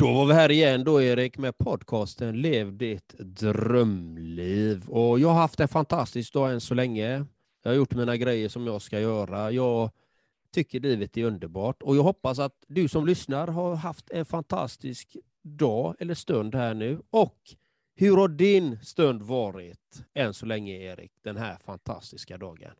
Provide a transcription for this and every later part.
Då var vi här igen då Erik med podcasten Lev ditt drömliv. Och jag har haft en fantastisk dag än så länge. Jag har gjort mina grejer som jag ska göra. Jag tycker livet är underbart och jag hoppas att du som lyssnar har haft en fantastisk dag eller stund här nu. Och hur har din stund varit än så länge Erik, den här fantastiska dagen?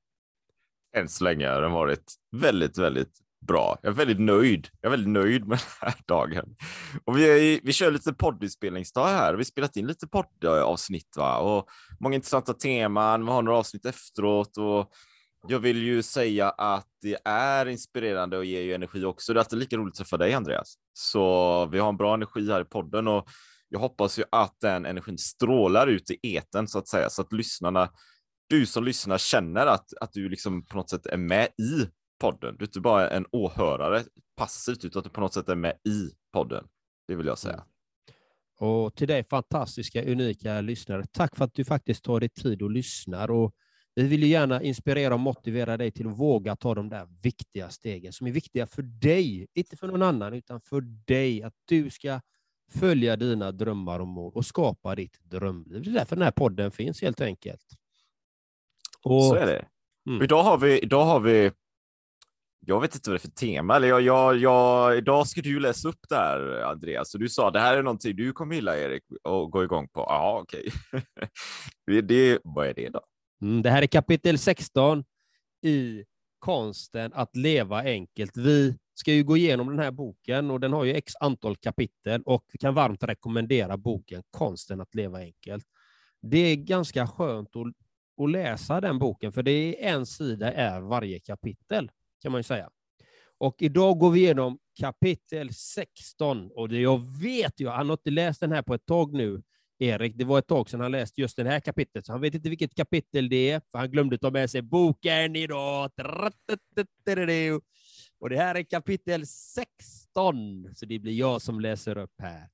Än så länge har den varit väldigt, väldigt bra. Jag är väldigt nöjd. Jag är väldigt nöjd med den här dagen. Och vi, vi kör lite poddinspelningsdag här. Vi har spelat in lite poddavsnitt va? och många intressanta teman. Vi har några avsnitt efteråt och jag vill ju säga att det är inspirerande och ger ju energi också. Det är alltid lika roligt att träffa dig Andreas. Så vi har en bra energi här i podden och jag hoppas ju att den energin strålar ut i eten så att säga så att lyssnarna du som lyssnar känner att, att du liksom på något sätt är med i podden. Du är inte bara en åhörare passivt, utan att du på något sätt är med i podden. Det vill jag säga. Mm. Och till dig fantastiska, unika lyssnare, tack för att du faktiskt tar dig tid och lyssnar. Och vi vill ju gärna inspirera och motivera dig till att våga ta de där viktiga stegen som är viktiga för dig, inte för någon annan, utan för dig. Att du ska följa dina drömmar och mål och skapa ditt drömliv. Det är därför den här podden finns helt enkelt. Och, Så är det. Mm. Idag, har vi, idag har vi jag vet inte vad det är för tema. Eller jag, jag, jag, idag ska du läsa upp det här, Andreas. Så du sa det här är någonting du kommer gilla, Erik, och gå igång på. Ja, okej. Okay. det, vad är det då? Mm, det här är kapitel 16 i konsten att leva enkelt. Vi ska ju gå igenom den här boken och den har ju x antal kapitel och vi kan varmt rekommendera boken Konsten att leva enkelt. Det är ganska skönt att, att läsa den boken, för det är en sida är varje kapitel kan man ju säga. Och idag går vi igenom kapitel 16. Och det jag vet ju, han har inte läst den här på ett tag nu, Erik. Det var ett tag sedan han läste just det här kapitlet, så han vet inte vilket kapitel det är, för han glömde ta med sig boken idag. Och det här är kapitel 16, så det blir jag som läser upp här.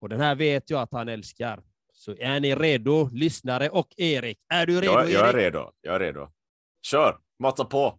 Och den här vet jag att han älskar. Så är ni redo, lyssnare och Erik? Är du redo? Jag, jag är redo. Jag är redo. Kör, mata på.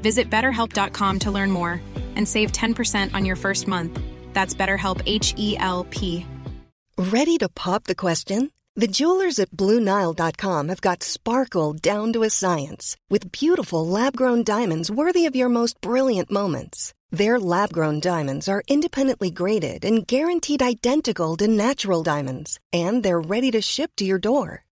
Visit betterhelp.com to learn more and save 10% on your first month. That's BetterHelp H E L P. Ready to pop the question? The jewelers at Bluenile.com have got sparkle down to a science with beautiful lab grown diamonds worthy of your most brilliant moments. Their lab grown diamonds are independently graded and guaranteed identical to natural diamonds, and they're ready to ship to your door.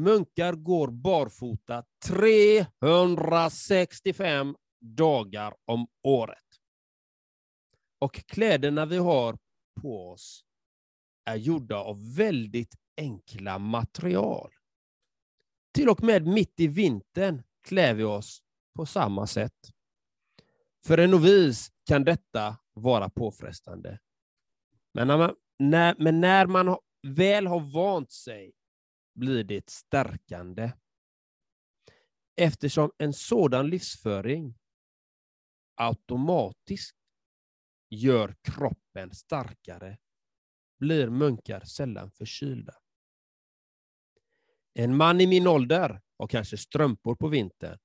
Munkar går barfota 365 dagar om året. Och kläderna vi har på oss är gjorda av väldigt enkla material. Till och med mitt i vintern klär vi oss på samma sätt. För en novis kan detta vara påfrestande. Men när man, när, men när man väl har vant sig blir det stärkande. Eftersom en sådan livsföring automatiskt gör kroppen starkare blir munkar sällan förkylda. En man i min ålder har kanske strumpor på vintern.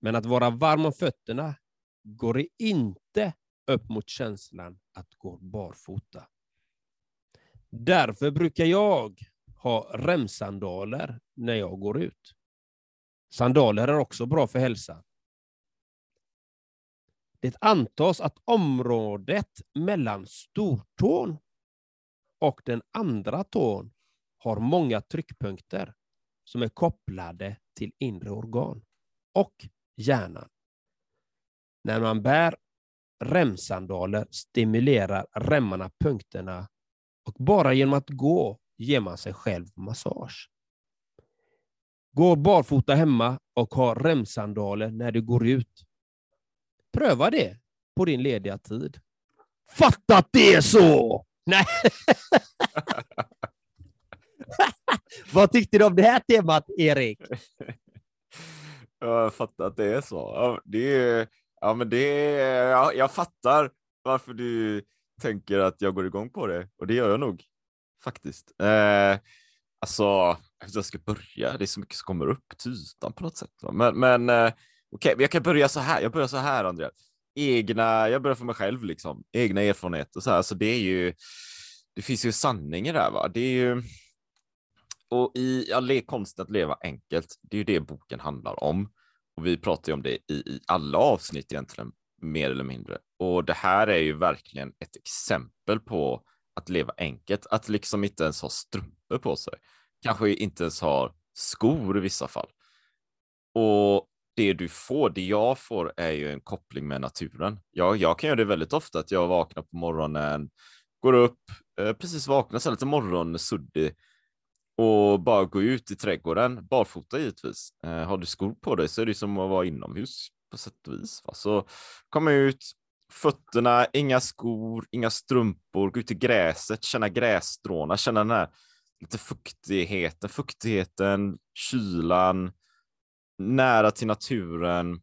Men att vara varm om fötterna går inte upp mot känslan att gå barfota. Därför brukar jag ha remsandaler när jag går ut. Sandaler är också bra för hälsan. Det antas att området mellan stortån och den andra tån har många tryckpunkter som är kopplade till inre organ och hjärnan. När man bär remsandaler stimulerar remmarna punkterna och bara genom att gå ger man sig själv massage. Gå barfota hemma och ha remsandaler när du går ut. Pröva det på din lediga tid. Fatta att det är så! Nej. Vad tyckte du om det här temat, Erik? Jag fattar att det är så. Det är, ja, men det är, jag, jag fattar varför du tänker att jag går igång på det och det gör jag nog faktiskt. Eh, alltså, jag ska börja. Det är så mycket som kommer upp till ytan på något sätt. Men, men eh, okej, okay, jag kan börja så här. Jag börjar så här, Andrea. Egna, jag börjar för mig själv liksom. Egna erfarenheter så här. Så det är ju, det finns ju sanning i det här. Va? Det är ju, och i ja, konsten att leva enkelt, det är ju det boken handlar om. Och vi pratar ju om det i, i alla avsnitt egentligen, mer eller mindre. Och det här är ju verkligen ett exempel på att leva enkelt, att liksom inte ens ha strumpor på sig. Kanske inte ens ha skor i vissa fall. Och det du får, det jag får är ju en koppling med naturen. Jag, jag kan göra det väldigt ofta, att jag vaknar på morgonen, går upp, eh, precis vaknar, så lite morgonsuddig och bara gå ut i trädgården, barfota givetvis. Eh, har du skor på dig så är det som att vara inomhus på sätt och vis. Va? Så kom ut, fötterna, inga skor, inga strumpor, gå ut i gräset, känna grässtråna, känna den här lite fuktigheten, fuktigheten, kylan, nära till naturen.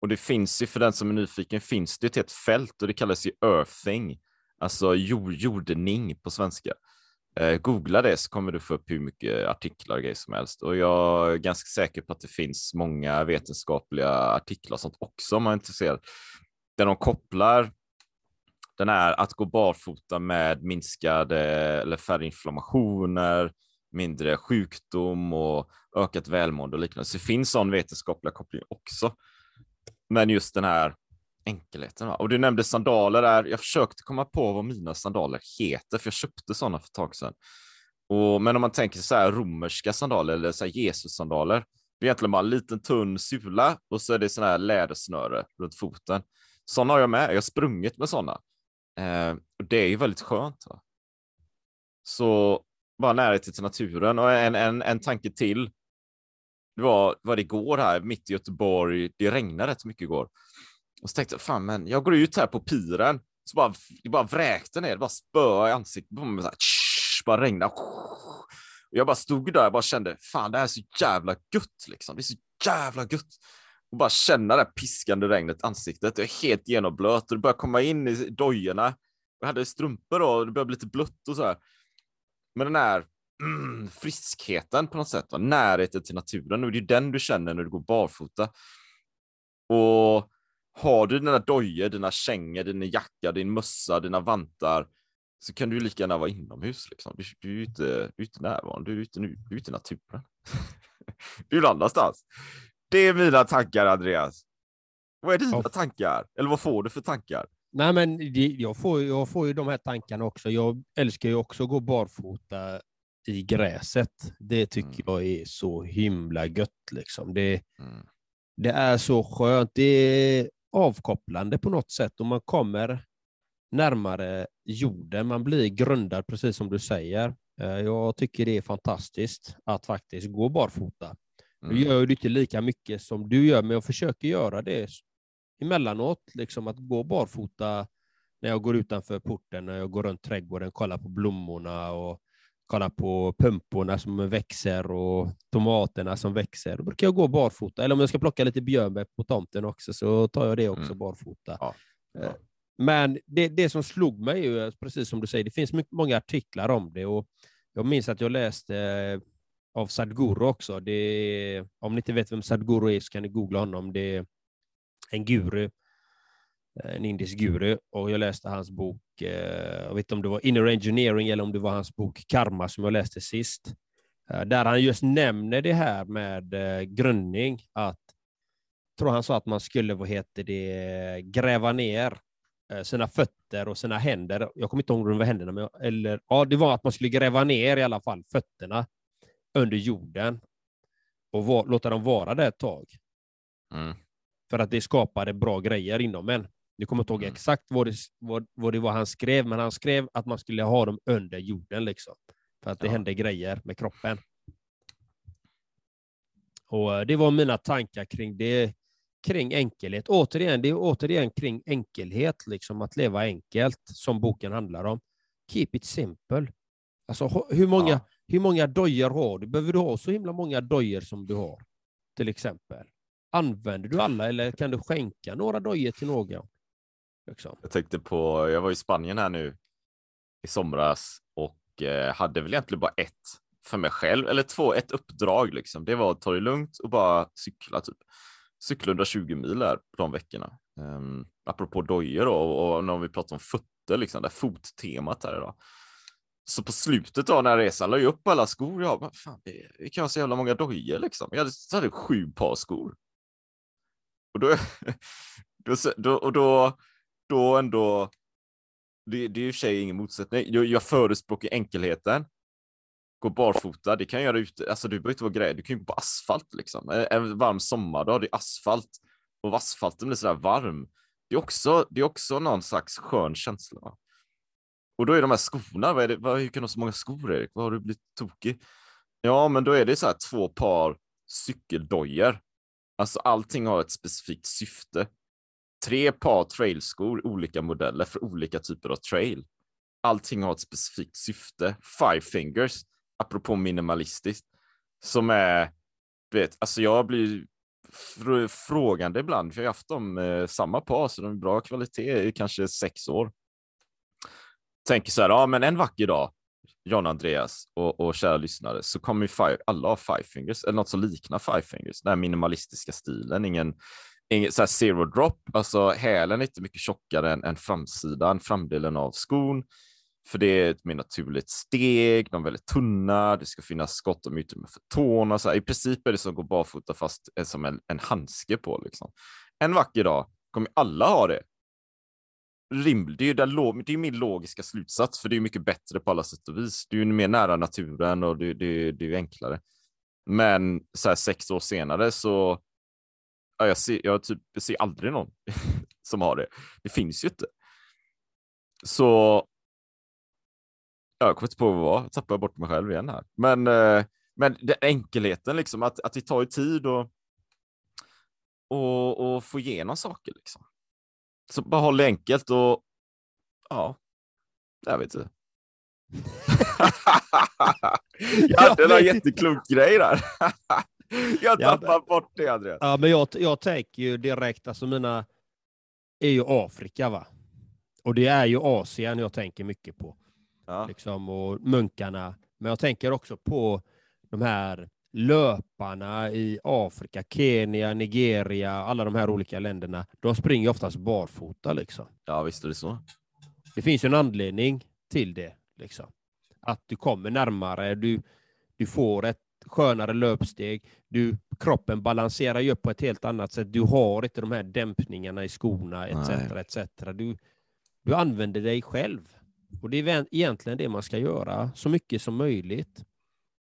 Och det finns ju, för den som är nyfiken, finns det ett helt fält och det kallas ju earthing, alltså jord, jordning på svenska. Eh, googla det så kommer du få upp hur mycket artiklar och grejer som helst. Och jag är ganska säker på att det finns många vetenskapliga artiklar och sånt också om man är intresserad. Där de kopplar den är att gå barfota med minskade eller färre inflammationer, mindre sjukdom och ökat välmående och liknande. Så det finns sån vetenskapliga koppling också. Men just den här enkelheten. Va? Och du nämnde sandaler där. Jag försökte komma på vad mina sandaler heter, för jag köpte sådana för ett tag sedan. Och, men om man tänker så här romerska sandaler eller så här Jesus-sandaler, det är egentligen bara en liten tunn sula och så är det sån här lädersnöre runt foten. Sådana har jag med. Jag har sprungit med sådana. Eh, och det är ju väldigt skönt. Va? Så bara närheten till naturen och en, en, en tanke till. Det var, var det igår här mitt i Göteborg. Det regnade rätt mycket igår och så tänkte jag, fan men jag går ut här på piren, så bara, det bara vräkte ner, det bara spöade i ansiktet på mig, så här, tsch, bara regnade. Och jag bara stod där och bara kände, fan det här är så jävla gött liksom, det är så jävla gött. Och bara känna det piskande regnet i ansiktet, jag är helt genomblöt och det börjar komma in i dojorna. Jag hade strumpor då, och det började bli lite blött och så här. Men den här mm, friskheten på något sätt, va? närheten till naturen, och det är den du känner när du går barfota. Och har du dina dojor, dina kängor, din jacka, din mössa, dina vantar så kan du lika gärna vara inomhus. Liksom. Du, du, är inte, du är inte närvarande, du är ute, du är ute i naturen. du är någon annanstans. Det är mina tankar, Andreas. Vad är dina ja. tankar? Eller vad får du för tankar? Nej, men jag, får, jag får ju de här tankarna också. Jag älskar ju också att gå barfota i gräset. Det tycker mm. jag är så himla gött. Liksom. Det, mm. det är så skönt. Det är avkopplande på något sätt och man kommer närmare jorden. Man blir grundad, precis som du säger. Eh, jag tycker det är fantastiskt att faktiskt gå barfota. Mm. Jag gör ju inte lika mycket som du gör, men jag försöker göra det emellanåt, liksom att gå barfota när jag går utanför porten, när jag går runt trädgården, kollar på blommorna och kolla på pumporna som växer och tomaterna som växer. Då brukar jag gå barfota. Eller om jag ska plocka lite björnbär på tomten också så tar jag det också mm. barfota. Ja. Ja. Eh, men det, det som slog mig, är precis som du säger, det finns mycket, många artiklar om det. Och jag minns att jag läste av Sadhguru också. Det är, om ni inte vet vem Sadhguru är så kan ni googla honom. Det är en guru, eh, en indisk guru, och jag läste hans bok, eh, jag vet inte om det var Inner Engineering eller om det var hans bok Karma som jag läste sist, eh, där han just nämner det här med grundning, att tror han sa att man skulle, vad heter det, gräva ner sina fötter och sina händer. Jag kommer inte ihåg vad var händerna, men, eller ja, det var att man skulle gräva ner i alla fall fötterna under jorden och var, låta dem vara där ett tag. Mm. För att det skapade bra grejer inom en. Jag kommer inte ihåg Mm. exakt vad det, vad, vad det var han skrev, men han skrev att man skulle ha dem under jorden. Liksom, för att det Ja. hände grejer med kroppen. Och eh, Det var mina tankar kring det, kring enkelhet. Återigen, det är återigen kring enkelhet, liksom att leva enkelt, som boken handlar om. Keep it simple. Alltså, hur många, Ja hur många dojor har du? Behöver du ha så himla många dojor som du har? Till exempel. Använder du alla eller kan du skänka några dojor till någon? Liksom. Jag tänkte på, jag var i Spanien här nu i somras och eh, hade väl egentligen bara ett för mig själv, eller två, ett uppdrag liksom. Det var att ta det lugnt och bara cykla typ. Cykla 120 mil där på de veckorna. Um, apropå dojor då, och, och när vi pratar om fötter, liksom, det här fottemat här idag. Så på slutet av den här resan la jag upp alla skor. Jag bara, fan, det, kan ha så jävla många dojor liksom. Jag hade, jag hade sju par skor. Och då, då, då, och då, då ändå, det, det är i och för sig ingen motsättning. Jag, jag förespråkar enkelheten. Gå barfota, det kan jag göra ute, alltså du behöver inte vara grej, du kan ju gå på asfalt liksom. En, en varm sommardag, det är asfalt och asfalten blir sådär varm. Det är också, det är också någon slags skön känsla. Och då är de här skorna, vad är det, vad, hur kan du ha så många skor Erik? Vad har du blivit tokig? Ja, men då är det så här två par cykeldojor. Alltså allting har ett specifikt syfte. Tre par trailskor, olika modeller för olika typer av trail. Allting har ett specifikt syfte. Five fingers, apropå minimalistiskt, som är, vet, alltså jag blir fr frågande ibland, för jag har haft dem eh, samma par, så de är bra kvalitet i kanske sex år. Tänker så här, ja men en vacker dag, John Andreas och, och kära lyssnare, så kommer ju five, alla ha five fingers, eller något som liknar five fingers, den här minimalistiska stilen, ingen, ingen så här zero drop, alltså hälen är inte mycket tjockare än, än framsidan, framdelen av skon, för det är ett mer naturligt steg, de är väldigt tunna, det ska finnas gott om utrymme för tårna, så här, i princip är det som att gå barfota fast eh, som en, en handske på liksom. En vacker dag kommer alla ha det, rimligt. Det är ju det är min logiska slutsats, för det är mycket bättre på alla sätt och vis. Det är ju mer nära naturen och det, det, det är ju enklare. Men så här sex år senare så, ja, jag, ser, jag, typ, jag ser aldrig någon som har det. Det finns ju inte. Så, ja, jag kommer inte på vad det var, jag tappar bort mig själv igen här. Men, eh, men den enkelheten, liksom, att, att det tar ju tid och, och, och få igenom saker. Liksom. Så bara håll det enkelt och ja, jag vet inte. jag hade vet jätteklok grej där. jag Ja, tappade bort det, Andreas. Ja, men jag, jag tänker ju direkt, alltså mina är ju Afrika va? Och det är ju Asien jag tänker mycket på. Ja. Liksom, och munkarna. Men jag tänker också på de här löparna i Afrika, Kenya, Nigeria, alla de här olika länderna. De springer oftast barfota liksom. ja, visst är det så. Det finns ju en anledning till det. Liksom. Att du kommer närmare, du, du får ett skönare löpsteg, du, kroppen balanserar ju upp på ett helt annat sätt. Du har inte de här dämpningarna i skorna etc. Etc. Du, du använder dig själv. Och det är egentligen det man ska göra, så mycket som möjligt,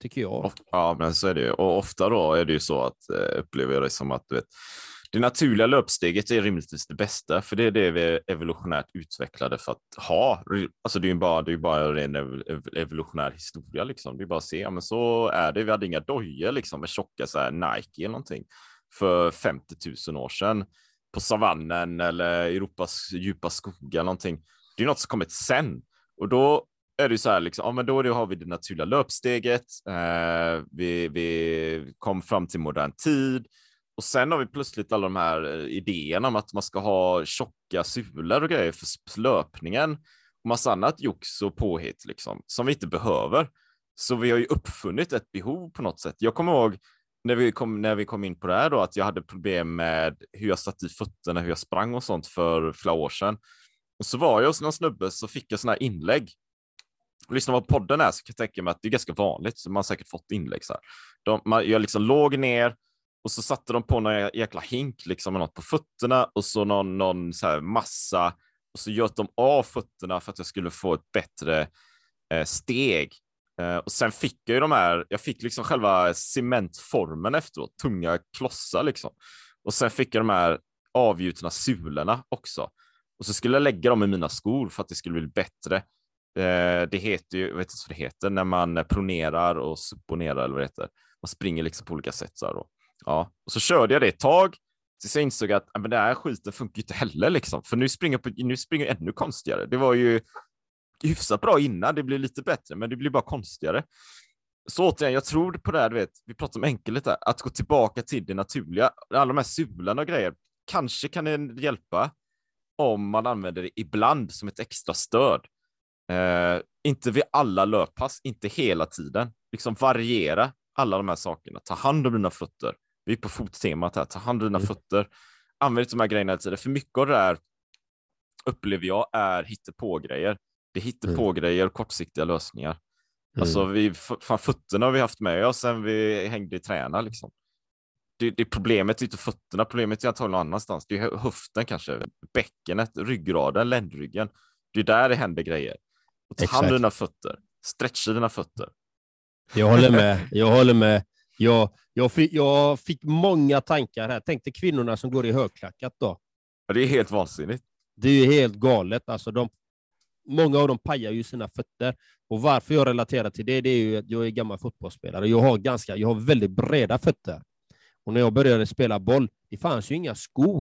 tycker jag. Ja, men så är det ju. Och ofta då är det ju så att eh, upplever jag det som att du vet, det naturliga löpsteget är rimligtvis det bästa, för det är det vi är evolutionärt utvecklade för att ha. Alltså det är ju bara, det är bara en ren evolutionär historia liksom. Det är bara att se, ja, men så är det. Vi hade inga dojor liksom med tjocka så här Nike eller någonting för 50 000 år sedan på savannen eller Europas djupa skogar någonting. Det är något som kommit sen och då är det ju så här, liksom, ja, men då har vi det naturliga löpsteget. Eh, vi, vi kom fram till modern tid och sen har vi plötsligt alla de här eh, idéerna om att man ska ha tjocka sulor och grejer för löpningen och massa annat jox och påhitt liksom som vi inte behöver. Så vi har ju uppfunnit ett behov på något sätt. Jag kommer ihåg när vi kom, när vi kom in på det här då, att jag hade problem med hur jag satt i fötterna, hur jag sprang och sånt för flera år sedan. Och så var jag hos någon snubbe så fick jag sådana här inlägg. Lyssnar man på podden här så kan jag tänka mig att det är ganska vanligt, så man har säkert fått inlägg så här. De, man, jag liksom låg ner och så satte de på någon jäkla hink liksom med något på fötterna och så någon, någon så här massa och så göt de av fötterna för att jag skulle få ett bättre eh, steg. Eh, och sen fick jag ju de här, jag fick liksom själva cementformen efteråt, tunga klossar liksom. Och sen fick jag de här avgjutna sulorna också. Och så skulle jag lägga dem i mina skor för att det skulle bli bättre. Eh, det heter ju, jag vet inte vad det heter, när man pronerar och supponerar eller vad det heter. Man springer liksom på olika sätt så här då. Ja, och så körde jag det ett tag tills jag insåg att men det här skiten funkar ju inte heller liksom, för nu springer jag, nu springer jag ännu konstigare. Det var ju hyfsat bra innan, det blir lite bättre, men det blir bara konstigare. Så återigen, jag tror på det här, du vet, vi pratar om enkelhet här, att gå tillbaka till det naturliga. Alla de här sulorna och grejer, kanske kan det hjälpa om man använder det ibland som ett extra stöd. Eh, inte vid alla löppass, inte hela tiden. Liksom variera alla de här sakerna. Ta hand om dina fötter. Vi är på fottemat här. Ta hand om dina mm. fötter. Använd de här grejerna hela tiden. För mycket av det här upplever jag är hittepå-grejer. Det är hittepå-grejer mm. och kortsiktiga lösningar. Mm. Alltså, vi, fan, fötterna har vi haft med oss sen vi hängde i träna liksom. Det, det problemet är inte fötterna, problemet är antagligen någon annanstans. Det är höften kanske, bäckenet, ryggraden, ländryggen. Det är där det händer grejer. Och ta hand om dina fötter, stretcha dina fötter. Jag håller med. Jag håller med. Jag, jag, fick, jag fick många tankar här. Tänk dig kvinnorna som går i högklackat då. Ja, det är helt vansinnigt. Det är helt galet. Alltså, de, många av dem pajar ju sina fötter. Och varför jag relaterar till det, det är ju att jag är gammal fotbollsspelare. Jag har, ganska, jag har väldigt breda fötter. Och när jag började spela boll, det fanns ju inga skor.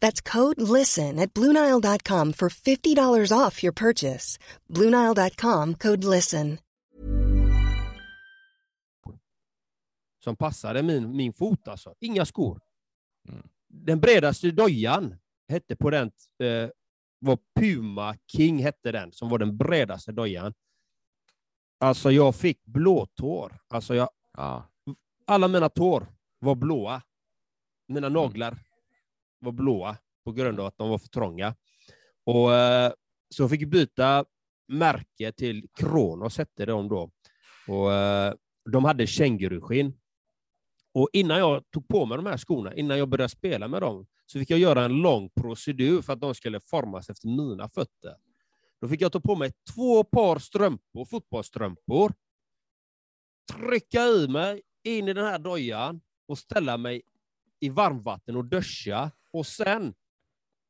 That's code LISTEN at Bluenile.com for $50 off your purchase. Bluenile.com code LISTEN. Som passade min, min fot alltså. Inga skor. Mm. Den bredaste dojan hette på den, eh, var Puma King hette den, som var den bredaste dojan. Alltså jag fick blåtår. Alltså jag, ja. Alla mina tår var blåa. Mina naglar var blåa på grund av att de var för trånga. Och, eh, så fick byta märke till Kronos, hette de då. Och, eh, de hade känguruskinn. Och innan jag tog på mig de här skorna, innan jag började spela med dem, så fick jag göra en lång procedur för att de skulle formas efter mina fötter. Då fick jag ta på mig två par strumpor, fotbollsstrumpor, trycka i mig in i den här dojan och ställa mig i varmvatten och duscha och sen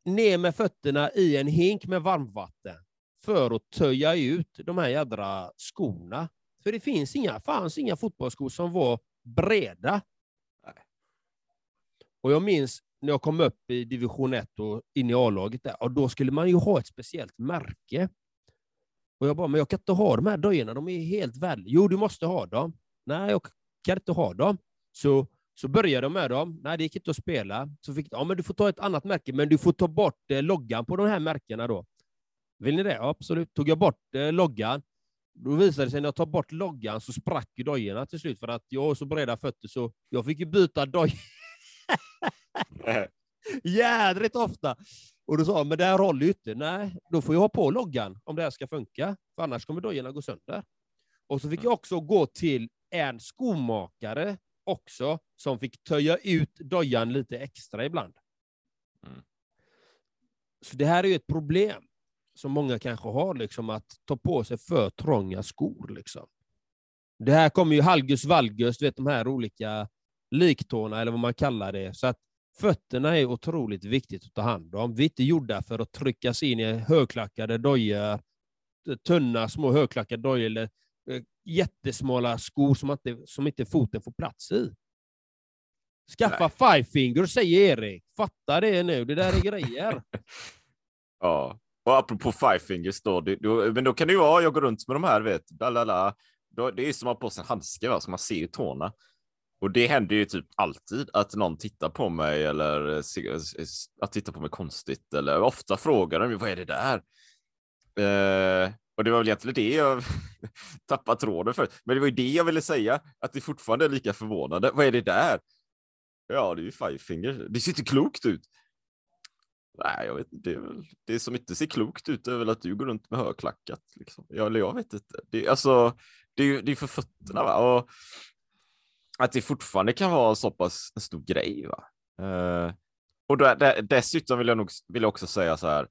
ner med fötterna i en hink med varmvatten för att töja ut de här jädra skorna. För det finns inga, fanns inga fotbollsskor som var breda. Och jag minns när jag kom upp i division 1 och in i A-laget, där, och då skulle man ju ha ett speciellt märke. Och jag bara, men jag kan inte ha de här dojorna, de är helt värdelösa. Jo, du måste ha dem. Nej, jag kan inte ha dem. Så, så började jag med dem. Nej, det gick inte att spela. Så fick ja, men du får ta ett annat märke, men du får ta bort eh, loggan på de här märkena då. Vill ni det? Ja, absolut. Tog jag bort eh, loggan, då visade det sig när jag tar bort loggan så sprack ju dojorna till slut för att jag har så breda fötter så jag fick ju byta doj. Jädrigt ofta. Och då sa han, men det här håller ju inte. Nej, då får jag ha på loggan om det här ska funka, för annars kommer dojorna gå sönder. Och så fick jag också gå till en skomakare också, som fick töja ut dojan lite extra ibland. Mm. Så det här är ju ett problem som många kanske har, liksom, att ta på sig för trånga skor. Liksom. Det här kommer ju halgus valgus, du vet de här olika liktårna, eller vad man kallar det. Så att fötterna är otroligt viktigt att ta hand om. Vi är inte gjorda för att tryckas in i högklackade dojor, tunna små högklackade dojor, eller jättesmala skor som inte, som inte foten får plats i. Skaffa five finger, säger Erik. Fatta det nu, det där är grejer. Ja, och apropå five fingers då, det, då, men då kan det ju vara, jag går runt med de här, vet, lalala. Då, det är som att ha på sig en handske, va, så man ser ju tårna. Och det händer ju typ alltid att någon tittar på mig eller se- att titta på mig konstigt eller ofta frågar de vad är det där? Eh, och det var väl egentligen det jag tappade tråden för. Men det var ju det jag ville säga, att det fortfarande är lika förvånande. Vad är det där? Ja, det är ju five fingers. Det ser inte klokt ut. Nej, jag vet inte. Det, väl, det som inte ser klokt ut är väl att du går runt med högklackat. Liksom. Ja, eller jag vet inte. Det, är- alltså, det är ju det är för fötterna. Va? Och att det fortfarande kan vara så pass en stor grej. Va? Eh, och då, där, dessutom vill jag, nog, vill jag också säga så här.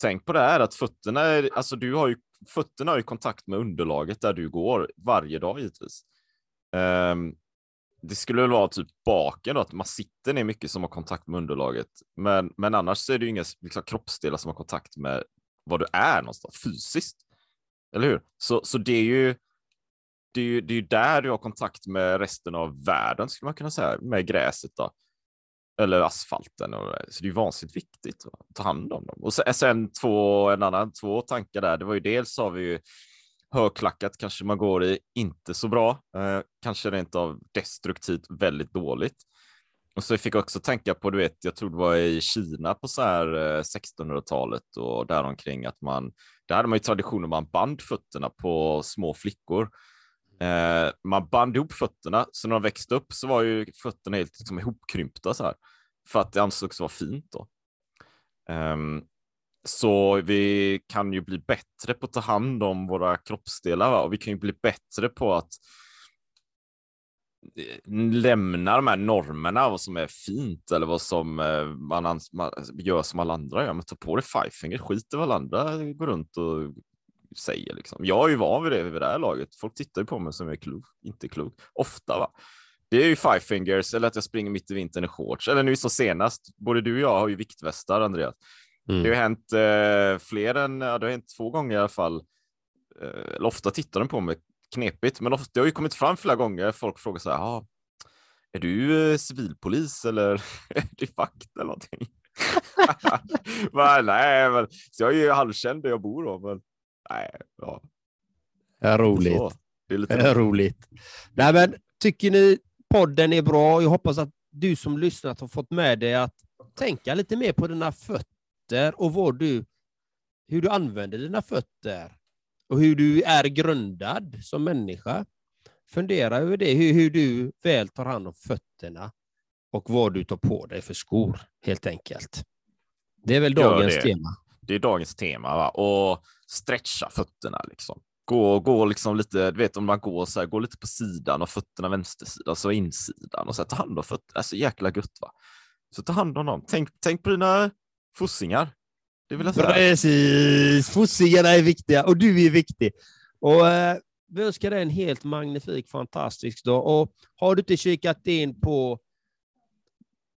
Tänk på det här att fötterna, är, alltså du har ju, fötterna har ju kontakt med underlaget där du går varje dag givetvis. Um, det skulle väl vara typ baken då, att man sitter ner mycket som har kontakt med underlaget. Men, men annars så är det ju inga liksom, kroppsdelar som har kontakt med var du är någonstans fysiskt. Eller hur? Så, så det är ju det är ju det är ju där du har kontakt med resten av världen skulle man kunna säga, med gräset då. Eller asfalten. Och, så det är vansinnigt viktigt att ta hand om dem. Och sen, sen två, en annan, två tankar där. Det var ju dels har vi ju högklackat kanske man går i inte så bra. Eh, kanske rent av destruktivt väldigt dåligt. Och så fick jag också tänka på, du vet, jag tror det var i Kina på så här eh, 1600-talet och däromkring att man, där hade man ju traditionen man band fötterna på små flickor. Eh, man band ihop fötterna, så när de växte upp så var ju fötterna helt liksom, ihopkrympta så här. För att det ansågs vara fint då. Eh, så vi kan ju bli bättre på att ta hand om våra kroppsdelar va? och vi kan ju bli bättre på att eh, lämna de här normerna, vad som är fint eller vad som eh, man, man gör som alla andra gör. Men ta på dig five finger, skit i vad alla andra går runt och säger. Liksom. Jag är ju van vid det vid det här laget. Folk tittar ju på mig som är klok, inte klok. Ofta va. Det är ju five fingers eller att jag springer mitt i vintern i shorts. Eller nu så senast, både du och jag har ju viktvästar, Andreas. Mm. Det har hänt eh, fler än, ja, det har hänt två gånger i alla fall. Eh, ofta tittar de på mig knepigt, men ofta, det har ju kommit fram flera gånger. Folk frågar så här, ah, är du eh, civilpolis eller är du vakt eller någonting? men, nej, men, så jag är ju halvkänd där jag bor då, men nej, ja. Ja, roligt. Så, det är lite är roligt. Nej, men, tycker ni podden är bra? Jag hoppas att du som lyssnat har fått med dig att tänka lite mer på dina fötter och vad du, hur du använder dina fötter och hur du är grundad som människa. Fundera över det, hur, hur du väl tar hand om fötterna och vad du tar på dig för skor, helt enkelt. Det är väl dagens det. tema. det är dagens tema va? och stretcha fötterna liksom. Gå, gå liksom lite, du vet om man går så här, gå lite på sidan och fötterna vänstersidan, så insidan och så här, ta hand om fötterna. Alltså jäkla gött va. Så ta hand om dem. Tänk, tänk på dina fossingar. Det vill jag säga. Precis! Fossingarna är viktiga och du är viktig. Och, eh, vi önskar dig en helt magnifik, fantastisk dag. Och har du inte kikat in på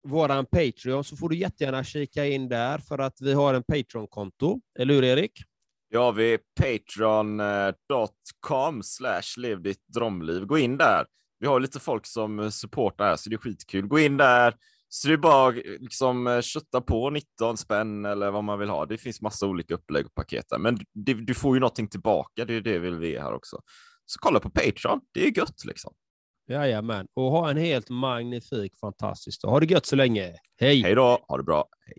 våran Patreon så får du jättegärna kika in där för att vi har en Patreon-konto. Eller hur Erik? Ja, vi patreon.com slash lev ditt drömliv. Gå in där. Vi har lite folk som supportar här, så det är skitkul. Gå in där, Så det är bara liksom kötta på 19 spänn eller vad man vill ha. Det finns massa olika upplägg och paket där, men det, du får ju någonting tillbaka. Det är det vill vi här också. Så kolla på Patreon. Det är gött liksom. Jajamän, och ha en helt magnifik, fantastisk dag. Ha det gött så länge. Hej! Hej då, ha det bra. Hej.